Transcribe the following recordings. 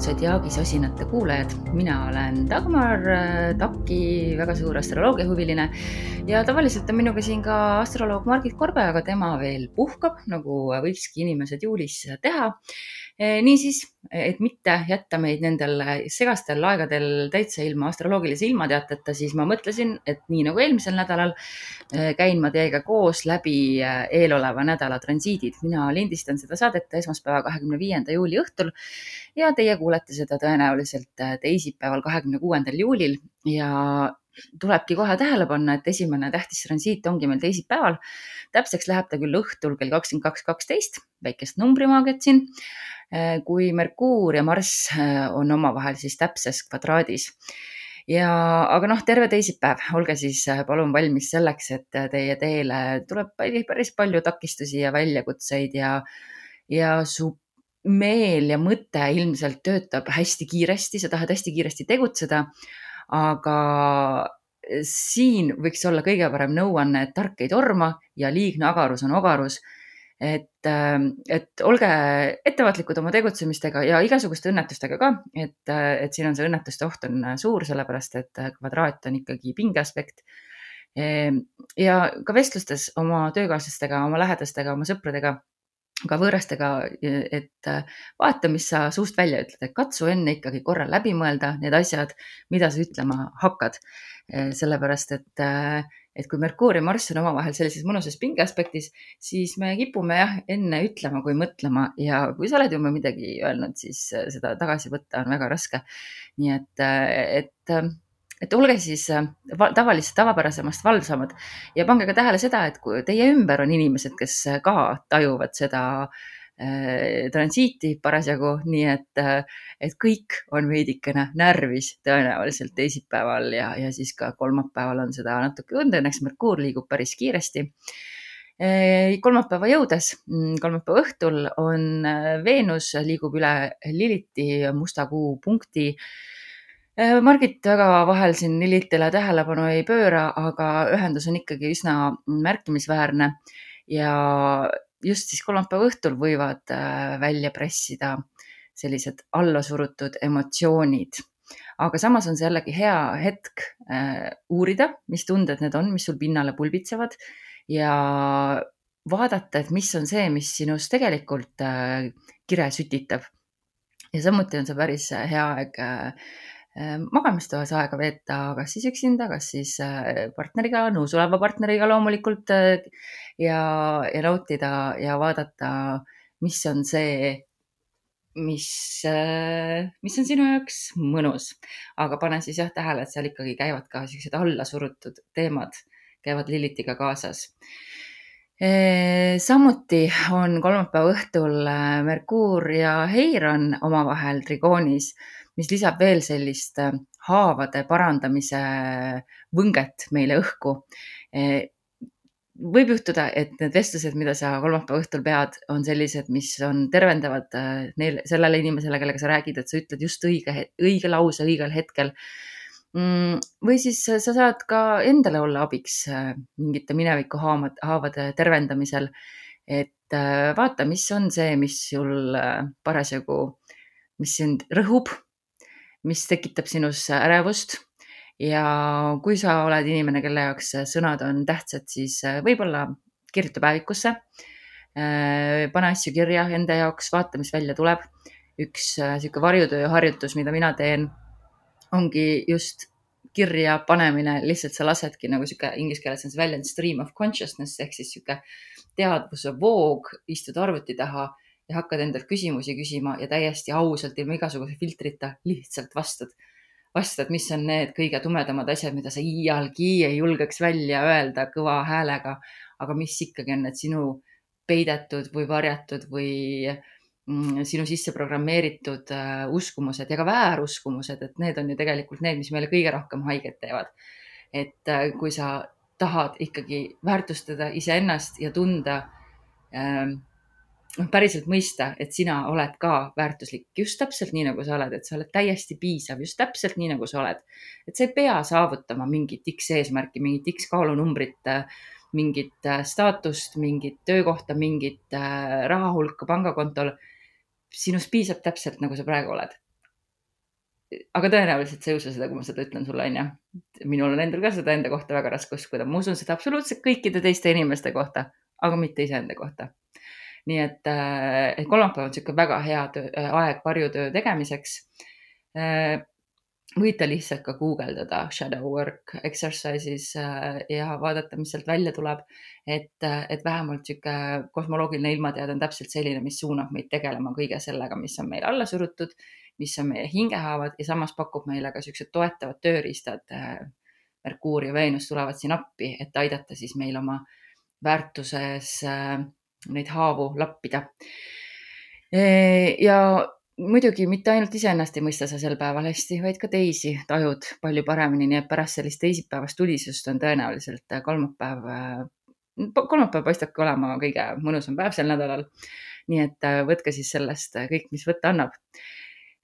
tere, head Zodiaagi sosinate kuulajad, mina olen Dagmar äh, Taki, väga suur astroloogiahuviline. Ja tavaliselt on minuga siin ka astroloog Margit Korbe, aga tema veel puhkab, nagu võikski inimesed juulis teha. Eh, niisiis, et mitte jätta meid nendel segastel aegadel täitsa ilma astroloogilise ilmateateta, siis ma mõtlesin, et nii nagu eelmisel nädalal eh, käin ma teiega koos läbi eh, eeloleva nädala transiidid. mina lindistan seda saadet esmaspäeva, kahekümne viienda juuli õhtul ja teie kuulete seda tõenäoliselt teisipäeval, kahekümne kuuendal juulil ja tulebki kohe tähele panna, et esimene tähtis transiit ongi meil teisipäeval. täpseks läheb ta küll õhtul kell kakskümmend kaks, kaksteist, väikest numbrimaagiat siin Äh, kui Merkuur ja Marss äh, on omavahel siis täpses kvadraadis. ja, aga noh, terve teisipäev, olge siis äh, palun valmis selleks, et teie teele tuleb päris palju takistusi ja väljakutseid ja, ja su meel ja mõte ilmselt töötab hästi kiiresti, sa tahad hästi kiiresti tegutseda. Aga siin võiks olla kõige parem nõuanne, et tark ei torma ja liigne agarus on ogarus et, ähm, et olge ettevaatlikud oma tegutsemistega ja igasuguste õnnetustega ka, et, äh, et siin on see õnnetuste oht on äh, suur, sellepärast et kvadraat on ikkagi pingeaspekt. Ehm, ja ka vestlustes oma töökaaslastega, oma lähedastega, oma sõpradega, ka võõrastega, et vaata, mis sa suust välja ütled, et katsu enne ikkagi korra läbi mõelda need asjad, mida sa ütlema hakkad. sellepärast et et kui Merkuur ja Marss on omavahel sellises mõnusas pingeaspektis, siis me kipume jah, enne ütlema kui mõtlema ja kui sa oled juba midagi öelnud, siis äh, seda tagasi võtta on väga raske. nii et, äh, et, äh, et olge siis tavalisest, tavapärasemast valvsamad ja pange ka tähele seda, et kui teie ümber on inimesed, kes ka tajuvad seda äh, Äh, transiiti parasjagu, nii et, äh, et kõik on veidikene närvis tõenäoliselt teisipäeval ja, ja siis ka kolmapäeval on seda natuke tunda, õnneks Merkuur liigub päris kiiresti. Äh, kolmapäeva jõudes, mm, kolmapäeva õhtul on Veenus liigub üle Liliti musta kuu punkti Margit väga vahel siin Lilitile tähelepanu ei pööra, aga ühendus on ikkagi üsna märkimisväärne ja just siis kolmapäeva õhtul võivad äh, välja pressida sellised allasurutud emotsioonid. aga samas on see jällegi hea hetk äh, uurida, mis tunded need on, mis sul pinnale pulbitsevad ja vaadata, et mis on see, mis sinus tegelikult äh, kire sütitab. ja samuti on see päris hea aeg magamistoas aega veeta, kas siis üksinda, kas siis partneriga, nõus oleva partneriga loomulikult ja, ja nautida ja vaadata, mis on see, mis, mis on sinu jaoks mõnus. aga pane siis jah tähele, et seal ikkagi käivad ka siuksed allasurutud teemad, käivad Lilitiga kaasas samuti on kolmapäeva õhtul äh, Merkuur ja Heiron omavahel trigoonis, mis lisab veel sellist äh, haavade parandamise võnget meile õhku võib juhtuda, et need vestlused, mida sa kolmapäeva õhtul pead, on sellised, mis on tervendavad äh, neile, sellele inimesele, kellega sa räägid, et sa ütled just õige, õige lause õigel hetkel. Mm, või siis sa saad ka endale olla abiks äh, mingite mineviku haamad, haavade tervendamisel. et äh, vaata, mis on see, mis sul parasjagu, mis sind rõhub, mis tekitab sinus ärevust ja kui sa oled inimene, kelle jaoks sõnad on tähtsad, siis äh, võib-olla kirjuta päevikusse. Äh, pane asju kirja enda jaoks, vaata, mis välja tuleb. üks niisugune äh, varjutöö harjutus, mida mina teen, ongi just kirja panemine, lihtsalt sa lasedki nagu sihuke inglise keeles on see väljend stream of consciousness ehk siis sihuke teadvuse voog, istud arvuti taha ja hakkad endalt küsimusi küsima ja täiesti ausalt, ilma igasuguse filtrita lihtsalt vastud vastad, mis on need kõige tumedamad asjad, mida sa iialgi ei julgeks välja öelda kõva häälega, aga mis ikkagi on need sinu peidetud või varjatud või mm, sinu sisse programmeeritud uh, uskumused ja ka vääruskumused, et need on ju tegelikult need, mis meile kõige rohkem haiget teevad. et uh, kui sa tahad ikkagi väärtustada iseennast ja tunda uh, noh, päriselt mõista, et sina oled ka väärtuslik just täpselt nii, nagu sa oled, et sa oled täiesti piisav just täpselt nii, nagu sa oled. et sa ei pea saavutama mingit X eesmärki, mingit X kaalunumbrit, mingit äh, staatust, mingit töökohta, mingit äh, raha hulka pangakontol. sinust piisab täpselt nagu sa praegu oled. aga tõenäoliselt sa ei usu seda, kui ma seda ütlen sulle, onju. minul on endal ka seda enda kohta väga raske uskuda, ma usun seda absoluutselt kõikide teiste inimeste kohta, aga mitte iseenda kohta. Nii et, äh, et kolmapäev on niisugune väga hea töö, aeg varjutöö tegemiseks võite lihtsalt ka guugeldada shadow work exercises äh, ja vaadata, mis sealt välja tuleb. et, äh, et vähemalt sihuke kosmoloogiline ilmateade on täpselt selline, mis suunab meid tegelema kõige sellega, mis on meil alla surutud, mis on meie hingehaavad ja samas pakub meile ka siuksed toetavad tööriistad. Äh, Merkuur ja Veenus tulevad siin appi, et aidata siis meil oma väärtuses neid haavu lappida. ja muidugi mitte ainult iseennast ei mõista sa sel päeval hästi, vaid ka teisi tajud palju paremini, nii et pärast sellist teisipäevast tulisust on tõenäoliselt kolmapäev, kolmapäev paistabki olema kõige mõnusam päev sel nädalal. nii et äh, võtke siis sellest kõik, mis võtta annab.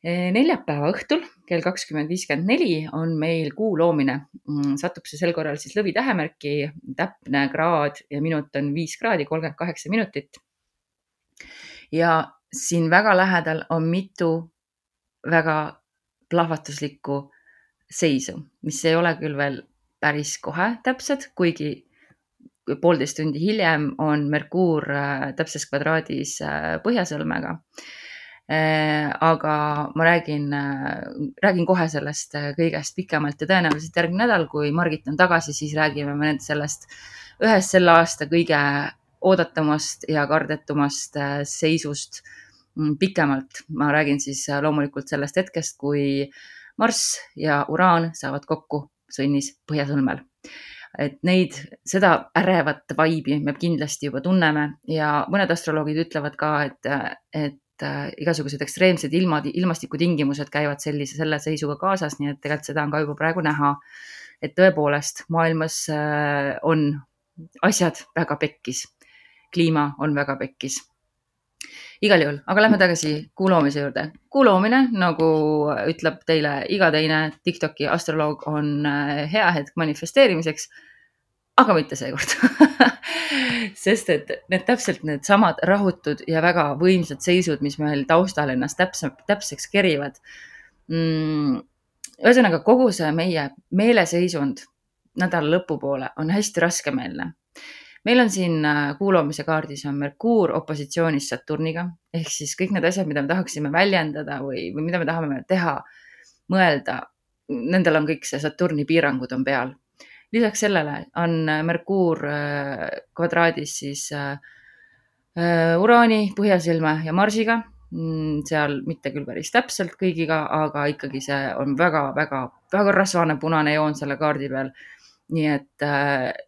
E, neljapäeva õhtul kell kakskümmend viiskümmend neli on meil kuu loomine. Mm, satub see sel korral siis lõvi tähemärki, täpne kraad ja minut on viis kraadi, kolmkümmend kaheksa minutit. ja siin väga lähedal on mitu väga plahvatuslikku seisu, mis ei ole küll veel päris kohe täpsed, kuigi poolteist tundi hiljem on Merkuur äh, täpses kvadraadis äh, Põhjasõlmega. Äh, aga ma räägin, räägin kohe sellest kõigest pikemalt ja tõenäoliselt järgmine nädal, kui Margit on tagasi, siis räägime me sellest ühest selle aasta kõige oodatumast ja kardetumast seisust Mm, pikemalt. ma räägin siis äh, loomulikult sellest hetkest, kui Marss ja Uraan saavad kokku sõnnis Põhjasõlmel. et neid, seda ärevat vaibi me kindlasti juba tunneme ja mõned astroloogid ütlevad ka, et, et äh, igasugused ekstreemsed ilmad, ilmastikutingimused käivad sellise, selle seisuga kaasas, nii et tegelikult seda on ka juba praegu näha. et tõepoolest maailmas äh, on asjad väga pekkis, kliima on väga pekkis igal juhul, aga lähme tagasi kuu loomise juurde. kuu loomine, nagu ütleb teile iga teine Tiktoki astroloog, on äh, hea hetk manifesteerimiseks. Aga mitte seekord sest et need täpselt needsamad rahutud ja väga võimsad seisud, mis meil taustal ennast täpselt, täpseks kerivad mm,. ühesõnaga kogu see meie meeleseisund nädala lõpupoole on hästi raskemeelne meil on siin äh, kuulamise kaardis on Merkuur opositsioonis Saturniga ehk siis kõik need asjad, mida me tahaksime väljendada või, või mida me tahame teha, mõelda, nendel on kõik see Saturni piirangud on peal. Lisaks sellele on Merkuur äh, kvadraadis siis äh, Uraani, Põhjasilme ja Marsiga mm, seal mitte küll päris täpselt kõigiga, aga ikkagi see on väga-väga-väga rasvane punane joon selle kaardi peal. nii et,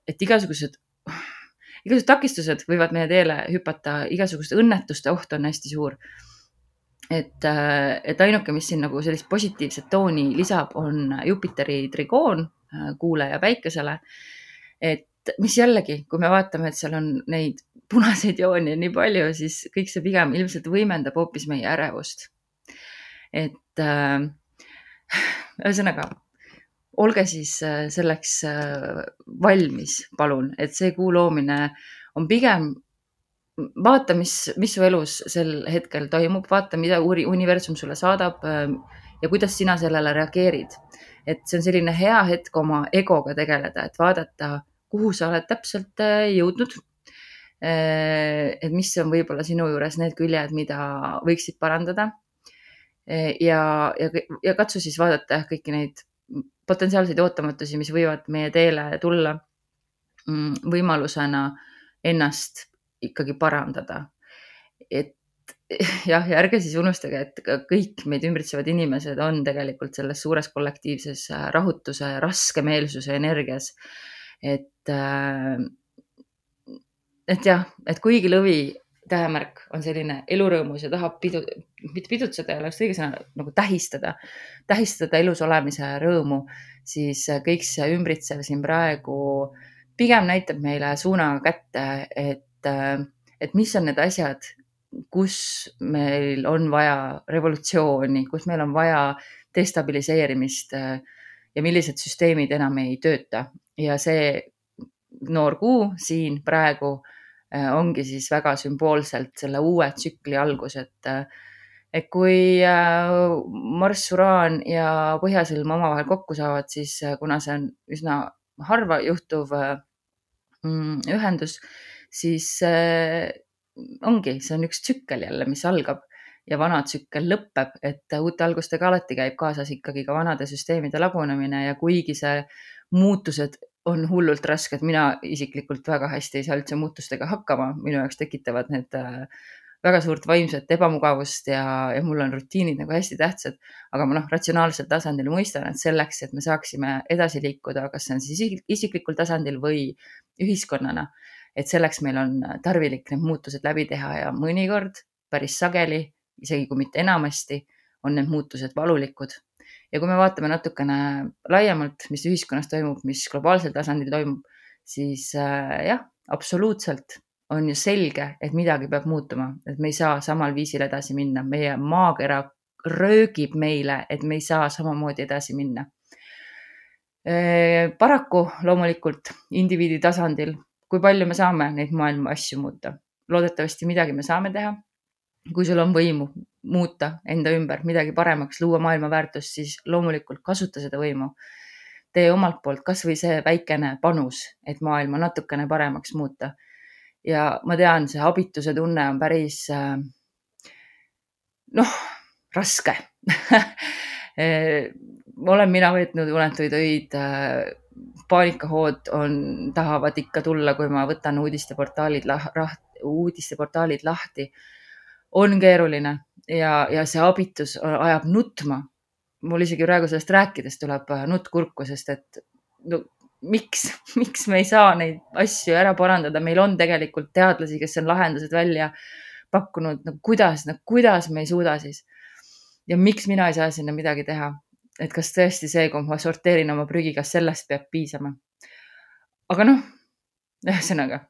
et igasugused igasugused takistused võivad meie teele hüpata, igasuguste õnnetuste oht on hästi suur. et, äh, et ainuke, mis siin nagu sellist positiivset tooni lisab, on Jupiteri trigoon äh, Kuule ja Päikesele. et mis jällegi, kui me vaatame, et seal on neid punaseid jooni nii palju, siis kõik see pigem ilmselt võimendab hoopis meie ärevust. et äh, ühesõnaga olge siis äh, selleks äh, valmis, palun, et see kuu loomine on pigem vaata, mis, mis su elus sel hetkel toimub, vaata, mida universum sulle saadab ja kuidas sina sellele reageerid. Et see on selline hea hetk oma egoga tegeleda, et vaadata, kuhu sa oled täpselt äh, jõudnud. et mis on võib-olla sinu juures need küljed, mida võiksid parandada. ja, ja, ja katsu siis vaadata jah, kõiki neid potentsiaalseid ootamatusi, mis võivad meie teele tulla mm, võimalusena ennast ikkagi parandada. et jah, ja ärge siis unustage, et kõik meid ümbritsevad inimesed on tegelikult selles suures kollektiivses äh, rahutuse, raskemeelsuse energias. et, äh, et jah, et kuigi lõvi tähemärk on selline elurõõmus ja tahab pidu, mitte pidutseda ei oleks õige sõna, nagu tähistada, tähistada elus olemise rõõmu, siis kõik see ümbritsev siin praegu pigem näitab meile suunaga kätte, et, et mis on need asjad, kus meil on vaja revolutsiooni, kus meil on vaja destabiliseerimist ja millised süsteemid enam ei tööta. Ja see noor kuu siin praegu äh, ongi siis väga sümboolselt selle uue tsükli algus, et, et kui äh, Marss, Uraan ja Põhjasõlm omavahel kokku saavad, siis äh, kuna see on üsna harva juhtuv mm, ühendus, siis ongi, see on üks tsükkel jälle, mis algab ja vana tsükkel lõpeb, et uute algustega alati käib kaasas ikkagi ka vanade süsteemide lagunemine ja kuigi see muutused on hullult rasked, mina isiklikult väga hästi ei saa üldse muutustega hakkama, minu jaoks tekitavad need äh, väga suurt vaimset ebamugavust ja, ja mul on rutiinid nagu hästi tähtsad. aga ma noh, ratsionaalsel tasandil mõistan, et selleks, et me saaksime edasi liikuda, kas see on siis isiklikul tasandil või ühiskonnana, et selleks meil on tarvilik need muutused läbi teha ja mõnikord päris sageli isegi kui mitte enamasti, on need muutused valulikud. ja kui me vaatame natukene laiemalt, mis ühiskonnas toimub, mis globaalsel tasandil toimub, siis äh, jah, absoluutselt on ju selge, et midagi peab muutuma, et me ei saa samal viisil edasi minna, meie maakera röögib meile, et me ei saa samamoodi edasi minna. Äh, paraku loomulikult indiviidi tasandil, kui palju me saame neid maailma asju muuta, loodetavasti midagi me saame teha kui sul on võimu muuta enda ümber midagi paremaks, luua maailma väärtust, siis loomulikult kasuta seda võimu. tee omalt poolt kasvõi see väikene panus, et maailma natukene paremaks muuta. ja ma tean, see abituse tunne on päris äh, noh, raske olen mina veetnud unetuid öid äh, paanikahood on, tahavad ikka tulla, kui ma võtan uudisteportaalid lah,, uudisteportaalid lahti on keeruline ja, ja see abitus ajab nutma. mul isegi praegu sellest rääkides tuleb äh, nutt kurku, sest et no miks, miks me ei saa neid asju ära parandada, meil on tegelikult teadlasi, kes on lahendused välja pakkunud, no kuidas, no kuidas me ei suuda siis. ja miks mina ei saa sinna midagi teha? Et kas tõesti see, kui ma sorteerin oma prügi, kas sellest peab piisama? aga noh, ühesõnaga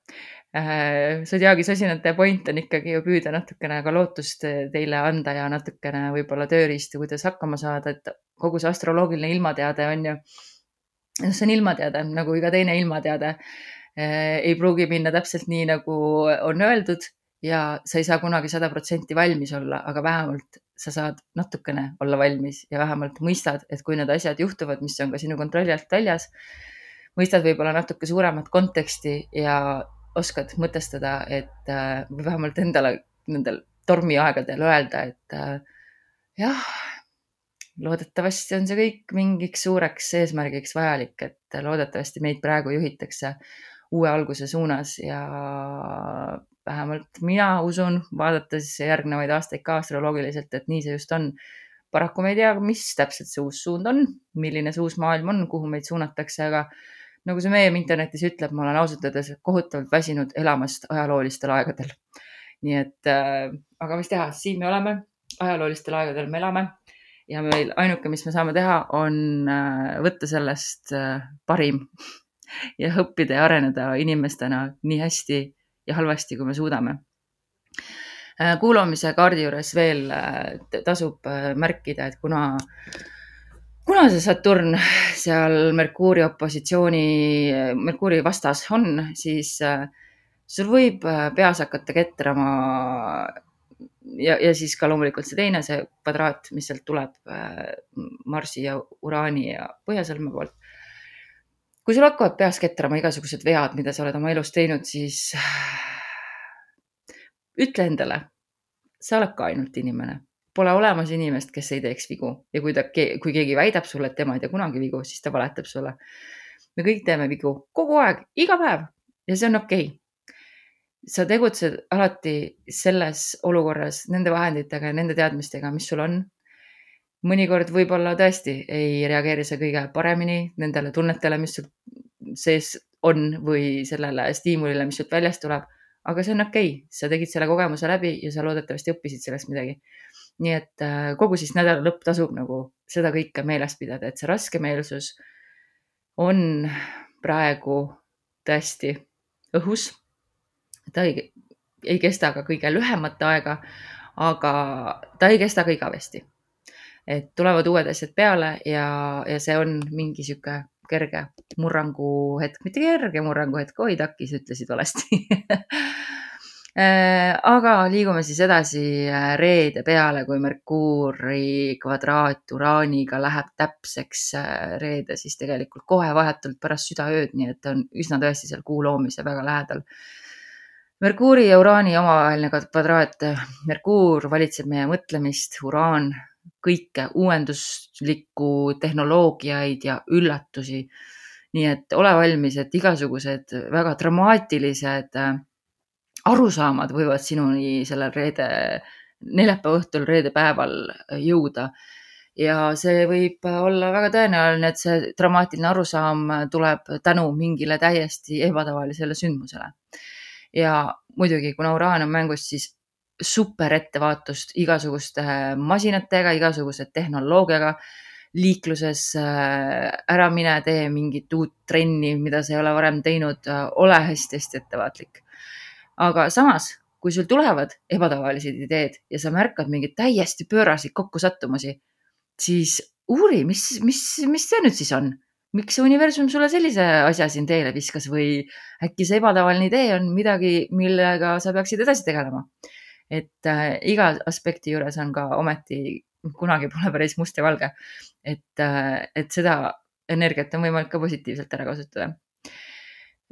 Äh, Zodiaagi sosinate point on ikkagi ju püüda natukene ka lootust teile anda ja natukene võib-olla tööriistu, kuidas hakkama saada, et kogu see astroloogiline ilmateade on ju, noh, see on ilmateade nagu iga teine ilmateade. Äh, ei pruugi minna täpselt nii, nagu on öeldud ja sa ei saa kunagi sada protsenti valmis olla, aga vähemalt sa saad natukene olla valmis ja vähemalt mõistad, et kui need asjad juhtuvad, mis on ka sinu kontrolli alt väljas, mõistad võib-olla natuke suuremat konteksti ja oskad mõtestada, et äh, või vähemalt endale nendel tormiaegadel öelda, et äh, jah, loodetavasti on see kõik mingiks suureks eesmärgiks vajalik, et loodetavasti meid praegu juhitakse uue alguse suunas ja vähemalt mina usun, vaadates järgnevaid aastaid ka astroloogiliselt, et nii see just on. paraku me ei tea, mis täpselt see uus suund on, milline see uus maailm on, kuhu meid suunatakse, aga nagu see meem internetis ütleb, ma olen ausalt öeldes kohutavalt väsinud elamast ajaloolistel aegadel. nii et äh,, aga mis teha, siin me oleme, ajaloolistel aegadel me elame ja meil ainuke, mis me saame teha, on äh, võtta sellest äh, parim ja õppida ja areneda inimestena nii hästi ja halvasti, kui me suudame äh,. kuulamise kaardi juures veel äh, tasub äh, märkida, et kuna kuna see Saturn seal Merkuuri opositsiooni, Merkuuri vastas on, siis sul võib peas hakata ketrama ja, ja siis ka loomulikult see teine, see kvadraat, mis sealt tuleb Marsi ja Uraani ja Põhjasõlme poolt. Kui sul hakkavad peas ketrama igasugused vead, mida sa oled oma elus teinud, siis ütle endale, sa oled ka ainult inimene Pole olemas inimest, kes ei teeks vigu ja kui ta, kui keegi väidab sulle, et tema ei tee kunagi vigu, siis ta valetab sulle. me kõik teeme vigu kogu aeg, iga päev ja see on okei okay. sa tegutsed alati selles olukorras nende vahenditega ja nende teadmistega, mis sul on. mõnikord võib-olla tõesti ei reageeri sa kõige paremini nendele tunnetele, mis sul sees on või sellele stiimulile, mis sult väljast tuleb. aga see on okei okay., sa tegid selle kogemuse läbi ja sa loodetavasti õppisid sellest midagi nii et äh, kogu siis nädala lõpp tasub nagu seda kõike meeles pidada, et see raskemeelsus on praegu tõesti õhus. ta ei, ei kesta ka kõige lühemat aega, aga ta ei kesta ka igavesti. et tulevad uued asjad peale ja, ja see on mingi sihuke kerge murrangu hetk, mitte kerge murrangu hetk, oi takis, ütlesid valesti Äh, aga liigume siis edasi äh, reede peale, kui Merkuuri kvadraat Uraaniga läheb täpseks äh, reede, siis tegelikult kohe vahetult pärast südaööd, nii et on üsna tõesti seal kuu loomise väga lähedal. Merkuuri ja Uraani omavaheline kvadraat. Merkuur valitseb meie mõtlemist, Uraan kõike uuenduslikku, tehnoloogiaid ja üllatusi. nii et ole valmis, et igasugused väga dramaatilised arusaamad võivad sinuni sellel reede, neljapäeva õhtul, reede päeval jõuda. ja see võib olla väga tõenäoline, et see dramaatiline arusaam tuleb tänu mingile täiesti ebatavalisele sündmusele. ja muidugi, kuna uraan on mängus, siis super ettevaatust igasuguste masinatega, igasuguse tehnoloogiaga liikluses ära mine, tee mingit uut trenni, mida sa ei ole varem teinud, ole hästi-hästi ettevaatlik aga samas, kui sul tulevad ebatavalised ideed ja sa märkad mingeid täiesti pööraseid kokkusattumusi, siis uuri, mis, mis, mis see nüüd siis on? miks see universum sulle sellise asja siin teele viskas või äkki see ebatavaline idee on midagi, millega sa peaksid edasi tegelema? Et äh, iga aspekti juures on ka ometi, kunagi pole päris must ja valge. et äh,, et seda energiat on võimalik ka positiivselt ära kasutada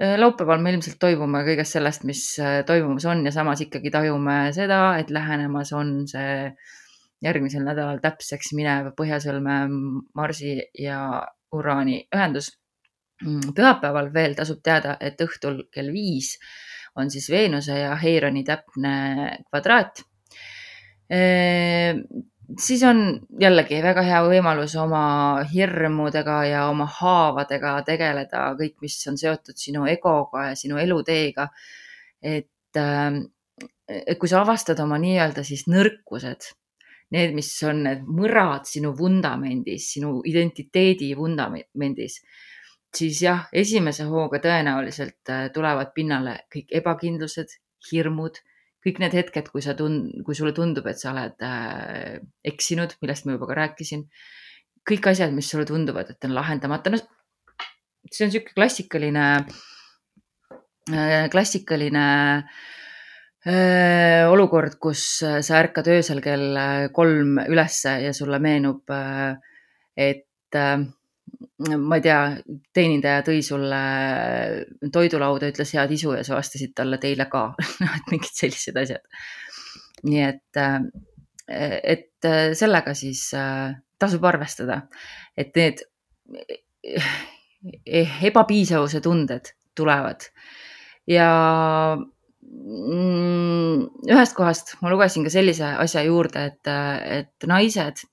Äh, laupäeval me ilmselt toibume kõigest sellest, mis äh, toimumas on ja samas ikkagi tajume seda, et lähenemas on see järgmisel nädalal täpseks minev Põhjasõlme, Marsi ja Uraani ühendus. Mm, pühapäeval veel tasub teada, et õhtul kell viis on siis Veenuse ja Heironi täpne kvadraat siis on jällegi väga hea võimalus oma hirmudega ja oma haavadega tegeleda, kõik, mis on seotud sinu egoga ja sinu eluteega. et, et kui sa avastad oma nii-öelda siis nõrkused, need, mis on need mõrad sinu vundamendis, sinu identiteedi vundamendis, siis jah, esimese hooga tõenäoliselt äh, tulevad pinnale kõik ebakindlused, hirmud kõik need hetked, kui sa tund-, kui sulle tundub, et sa oled äh, eksinud, millest ma juba ka rääkisin. kõik asjad, mis sulle tunduvad, et on lahendamata, no see on niisugune klassikaline äh,, klassikaline äh, olukord, kus sa ärkad öösel kell kolm ülesse ja sulle meenub äh,, et äh, ma ei tea, teenindaja tõi sulle toidulauda, ütles head isu ja sa vastasid talle teile ka et mingid sellised asjad. nii et, äh, et äh, sellega siis äh, tasub arvestada, et need ebapiisavuse tunded tulevad ja mm, ühest kohast ma lugesin ka sellise asja juurde, et, et naised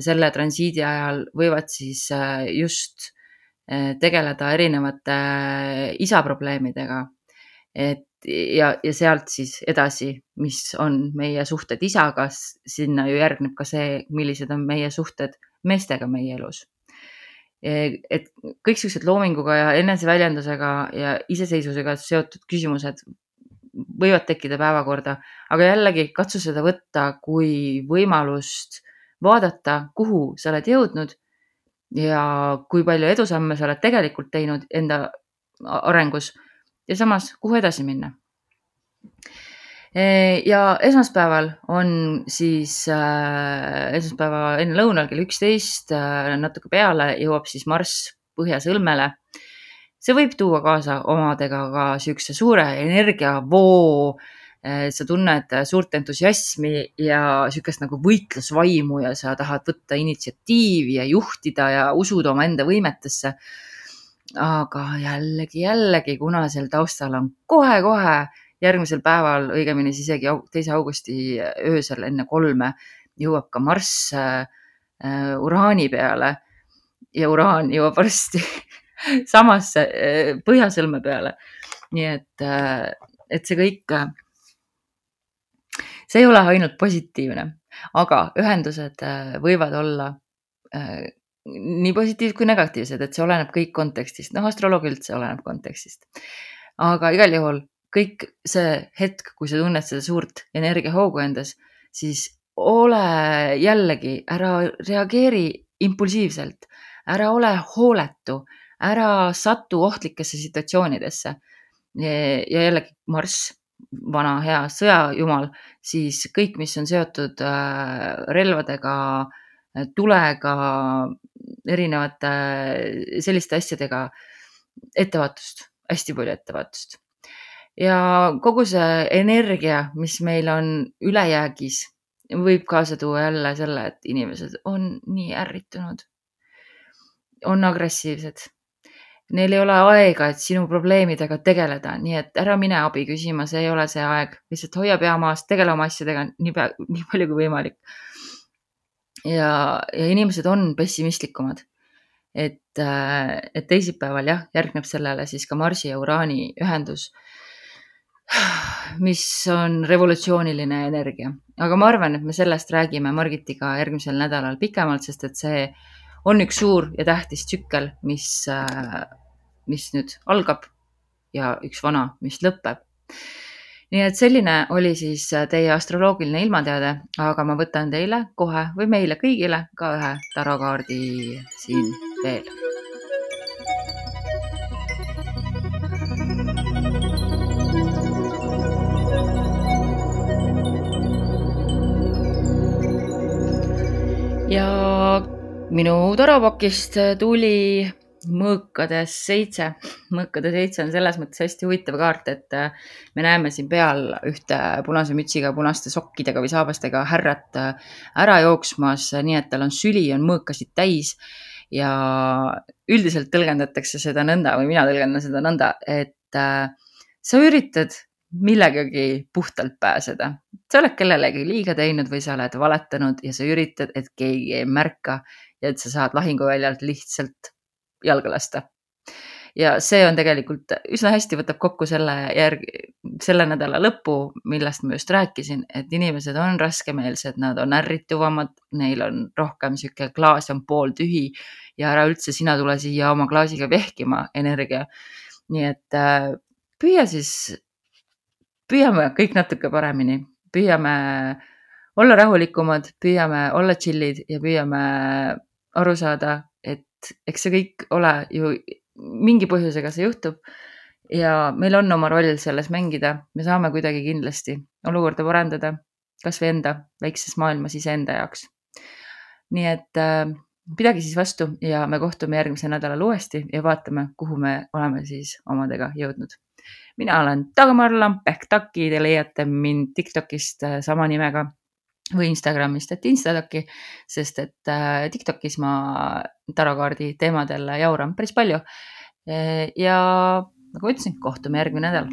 selle transiidi ajal võivad siis äh, just äh, tegeleda erinevate äh, isaprobleemidega. et ja, ja sealt siis edasi, mis on meie suhted isaga, sinna ju järgneb ka see, millised on meie suhted meestega meie elus. et kõik siuksed loominguga ja eneseväljendusega ja iseseisvusega seotud küsimused võivad tekkida päevakorda, aga jällegi katsu seda võtta kui võimalust vaadata, kuhu sa oled jõudnud ja kui palju edusamme sa oled tegelikult teinud enda arengus ja samas, kuhu edasi minna. ja esmaspäeval on siis äh, esmaspäeva enne lõunal kell üksteist äh, natuke peale jõuab siis Marss Põhjasõlmele. see võib tuua kaasa omadega ka siukse suure energiavoo äh, Eh, sa tunned suurt entusiasmi ja sihukest nagu võitlusvaimu ja sa tahad võtta initsiatiivi ja juhtida ja usud omaenda võimetesse. aga jällegi, jällegi, kuna seal taustal on kohe-kohe järgmisel päeval, õigemini siis isegi teise augusti öösel enne kolme jõuab ka Marss äh, uraani peale ja uraan jõuab varsti samasse äh, põhjasõlme peale. nii et äh,, et see kõik see ei ole ainult positiivne, aga ühendused äh, võivad olla äh, nii positiivsed kui negatiivsed, et see oleneb kõik kontekstist, noh, astroloogia üldse oleneb kontekstist. aga igal juhul kõik see hetk, kui sa tunned seda suurt energiahoogu endas, siis ole jällegi, ära reageeri impulsiivselt, ära ole hooletu, ära satu ohtlikesse situatsioonidesse. ja jällegi Marss vana hea sõjajumal, siis kõik, mis on seotud äh, relvadega, tulega, erinevate selliste asjadega, ettevaatust, hästi palju ettevaatust. ja kogu see energia, mis meil on ülejäägis, võib kaasa tuua jälle selle, et inimesed on nii ärritunud, on agressiivsed neil ei ole aega, et sinu probleemidega tegeleda, nii et ära mine abi küsima, see ei ole see aeg, lihtsalt hoia pea maas, tegele oma asjadega nii pea, nii palju kui võimalik. ja, ja inimesed on pessimistlikumad. et, äh, et teisipäeval jah, järgneb sellele siis ka Marsi ja Uraani ühendus, mis on revolutsiooniline energia, aga ma arvan, et me sellest räägime Margitiga järgmisel nädalal pikemalt, sest et see on üks suur ja tähtis tsükkel, mis äh, mis nüüd algab ja üks vana, mis lõpeb. nii et selline oli siis teie astroloogiline ilmateade, aga ma võtan teile kohe või meile kõigile ka ühe tarokaardi siin veel. Minu tarapakist tuli mõõkades seitse, mõõkade seitse on selles mõttes hästi huvitav kaart, et äh, me näeme siin peal ühte punase mütsiga, punaste sokkidega või saabastega härrat äh, ära jooksmas, nii et tal on süli, on mõõkasid täis. ja üldiselt tõlgendatakse seda nõnda või mina tõlgendan seda nõnda, et äh, sa üritad millegagi puhtalt pääseda. sa oled kellelegi liiga teinud või sa oled valetanud ja sa üritad, et keegi ei märka ja et sa saad lahinguväljalt lihtsalt jalga lasta. ja see on tegelikult üsna hästi võtab kokku selle järgi, selle nädala lõpu, millest ma just rääkisin, et inimesed on raskemeelsed, nad on ärrituvamad, neil on rohkem sihuke klaas on pooltühi ja ära üldse sina tule siia oma klaasiga vehkima energia. nii et äh, püüa siis, püüame kõik natuke paremini, püüame olla rahulikumad, püüame olla chill'id ja püüame aru saada, eks see kõik ole ju mingi põhjusega see juhtub. ja meil on oma roll selles mängida, me saame kuidagi kindlasti olukorda parandada, kasvõi enda väikses maailmas iseenda jaoks. nii et äh, pidage siis vastu ja me kohtume järgmisel nädalal uuesti ja vaatame, kuhu me oleme siis omadega jõudnud. mina olen Dagmar Lamp ehk Taki, te leiate mind Tiktokist äh, sama nimega või Instagramist, et Instadoki, sest et äh, Tiktokis ma tarokaardi teemadel jauran päris palju. ja nagu ma ütlesin, kohtume järgmine nädal